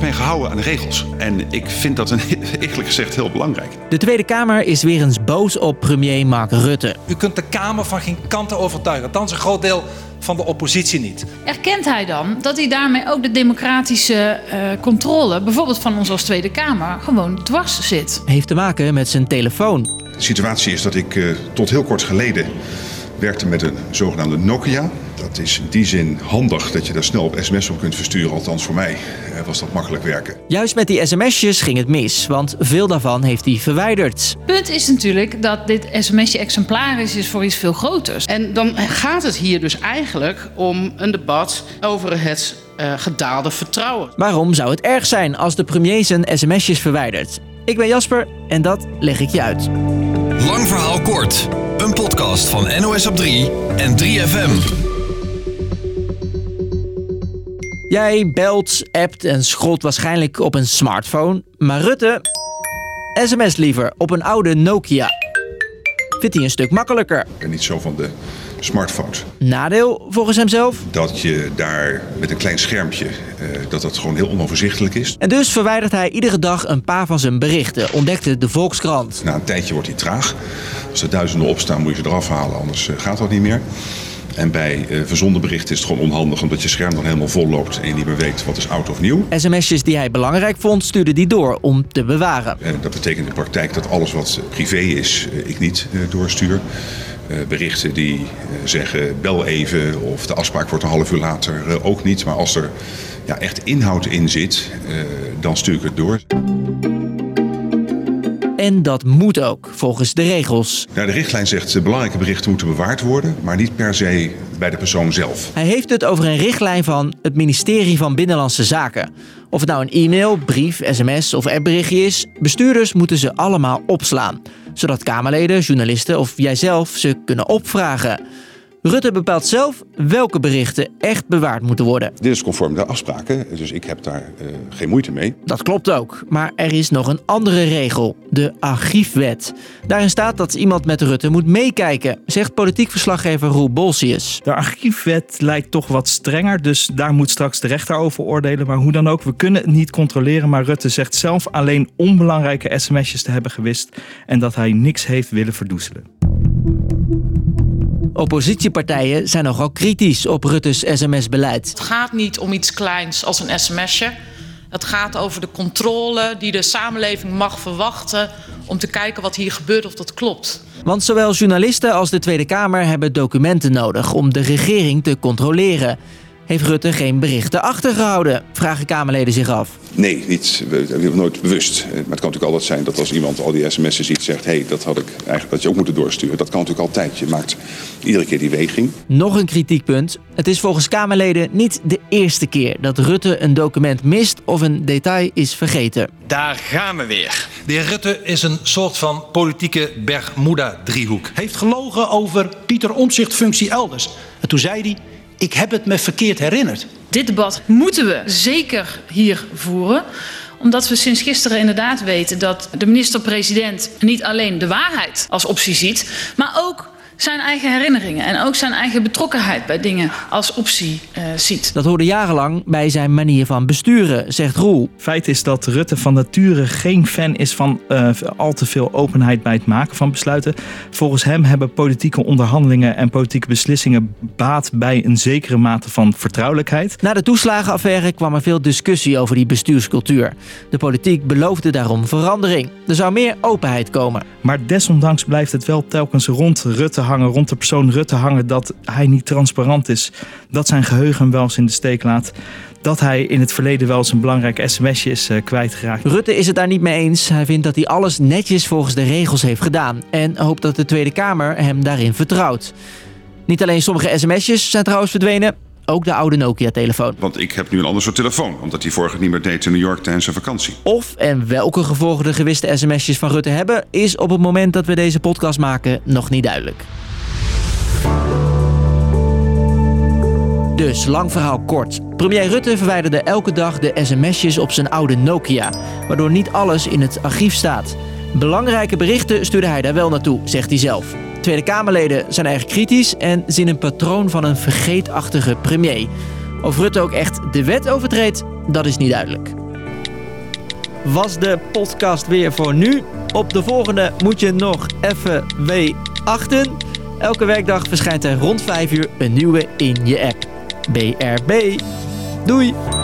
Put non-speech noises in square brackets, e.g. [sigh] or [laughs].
heb mij gehouden aan de regels. En ik vind dat een, [laughs] eerlijk gezegd heel belangrijk. De Tweede Kamer is weer eens boos op premier Mark Rutte. U kunt de Kamer van geen kanten overtuigen. Althans een groot deel van de oppositie niet. Erkent hij dan dat hij daarmee ook de democratische uh, controle, bijvoorbeeld van ons als Tweede Kamer, gewoon dwars zit? Heeft te maken met zijn telefoon. De situatie is dat ik uh, tot heel kort geleden werkte met een zogenaamde Nokia. Dat is in die zin handig dat je daar snel op sms op kunt versturen. Althans voor mij was dat makkelijk werken. Juist met die sms'jes ging het mis, want veel daarvan heeft hij verwijderd. Punt is natuurlijk dat dit sms'je exemplarisch is voor iets veel groters. En dan gaat het hier dus eigenlijk om een debat over het uh, gedaalde vertrouwen. Waarom zou het erg zijn als de premier zijn sms'jes verwijdert? Ik ben Jasper en dat leg ik je uit. Lang verhaal kort. Een podcast van NOS op 3 en 3FM. Jij belt, appt en scrolt waarschijnlijk op een smartphone. Maar Rutte, sms liever op een oude Nokia. Vindt hij een stuk makkelijker. Ik ben niet zo van de smartphones. Nadeel volgens hemzelf? Dat je daar met een klein schermpje, dat dat gewoon heel onoverzichtelijk is. En dus verwijdert hij iedere dag een paar van zijn berichten, ontdekte de Volkskrant. Na een tijdje wordt hij traag. Als er duizenden opstaan moet je ze eraf halen, anders gaat dat niet meer. En bij uh, verzonden berichten is het gewoon onhandig omdat je scherm dan helemaal vol loopt en je niet meer weet wat is oud of nieuw. SMS'jes die hij belangrijk vond, stuurde die door om te bewaren. En dat betekent in de praktijk dat alles wat privé is, uh, ik niet uh, doorstuur. berichten die zeggen bel even of de afspraak wordt een half uur later ook niet. Maar als er ja, echt inhoud in zit, dan stuur ik het door. En dat moet ook, volgens de regels. Ja, de richtlijn zegt dat belangrijke berichten moeten bewaard worden, maar niet per se bij de persoon zelf. Hij heeft het over een richtlijn van het ministerie van Binnenlandse Zaken. Of het nou een e-mail, brief, sms of appberichtje is, bestuurders moeten ze allemaal opslaan. Zodat Kamerleden, journalisten of jijzelf ze kunnen opvragen. Rutte bepaalt zelf welke berichten echt bewaard moeten worden. Dit is conform de afspraken, dus ik heb daar uh, geen moeite mee. Dat klopt ook, maar er is nog een andere regel, de archiefwet. Daarin staat dat iemand met Rutte moet meekijken, zegt politiek verslaggever Roel Bolsius. De archiefwet lijkt toch wat strenger, dus daar moet straks de rechter over oordelen. Maar hoe dan ook, we kunnen het niet controleren, maar Rutte zegt zelf alleen onbelangrijke sms'jes te hebben gewist en dat hij niks heeft willen verdoezelen. Oppositiepartijen zijn nogal kritisch op Rutte's sms-beleid. Het gaat niet om iets kleins als een sms'je. Het gaat over de controle die de samenleving mag verwachten om te kijken wat hier gebeurt of dat klopt. Want zowel journalisten als de Tweede Kamer hebben documenten nodig om de regering te controleren. Heeft Rutte geen berichten achtergehouden? Vragen Kamerleden zich af. Nee, niet, nooit bewust. Maar het kan natuurlijk altijd zijn dat als iemand al die sms'en ziet, zegt: hé, hey, dat had ik eigenlijk dat je ook moeten doorsturen. Dat kan natuurlijk altijd. Je maakt iedere keer die weging. Nog een kritiekpunt. Het is volgens Kamerleden niet de eerste keer dat Rutte een document mist of een detail is vergeten. Daar gaan we weer. De heer Rutte is een soort van politieke Bermuda-driehoek. Heeft gelogen over Pieter Omzicht functie elders. En toen zei hij ik heb het me verkeerd herinnerd. Dit debat moeten we zeker hier voeren omdat we sinds gisteren inderdaad weten dat de minister-president niet alleen de waarheid als optie ziet, maar ook zijn eigen herinneringen en ook zijn eigen betrokkenheid bij dingen als optie uh, ziet. Dat hoorde jarenlang bij zijn manier van besturen, zegt Roel. Feit is dat Rutte van nature geen fan is van uh, al te veel openheid bij het maken van besluiten. Volgens hem hebben politieke onderhandelingen en politieke beslissingen baat bij een zekere mate van vertrouwelijkheid. Na de toeslagenaffaire kwam er veel discussie over die bestuurscultuur. De politiek beloofde daarom verandering. Er zou meer openheid komen. Maar desondanks blijft het wel telkens rond Rutte hangen, rond de persoon Rutte hangen, dat hij niet transparant is. Dat zijn geheugen wel eens in de steek laat. Dat hij in het verleden wel eens een belangrijk sms'je is uh, kwijtgeraakt. Rutte is het daar niet mee eens. Hij vindt dat hij alles netjes volgens de regels heeft gedaan. En hoopt dat de Tweede Kamer hem daarin vertrouwt. Niet alleen sommige sms'jes zijn trouwens verdwenen. Ook de oude Nokia-telefoon. Want ik heb nu een ander soort telefoon, omdat die vorige niet meer deed in New York tijdens zijn vakantie. Of en welke gevolgen de gewiste sms'jes van Rutte hebben, is op het moment dat we deze podcast maken nog niet duidelijk. Dus, lang verhaal kort. Premier Rutte verwijderde elke dag de sms'jes op zijn oude Nokia, waardoor niet alles in het archief staat. Belangrijke berichten stuurde hij daar wel naartoe, zegt hij zelf. Tweede Kamerleden zijn erg kritisch en zien een patroon van een vergeetachtige premier. Of Rutte ook echt de wet overtreedt, dat is niet duidelijk. was de podcast weer voor nu. Op de volgende moet je nog even wachten. Elke werkdag verschijnt er rond 5 uur een nieuwe in je app. BRB. Doei!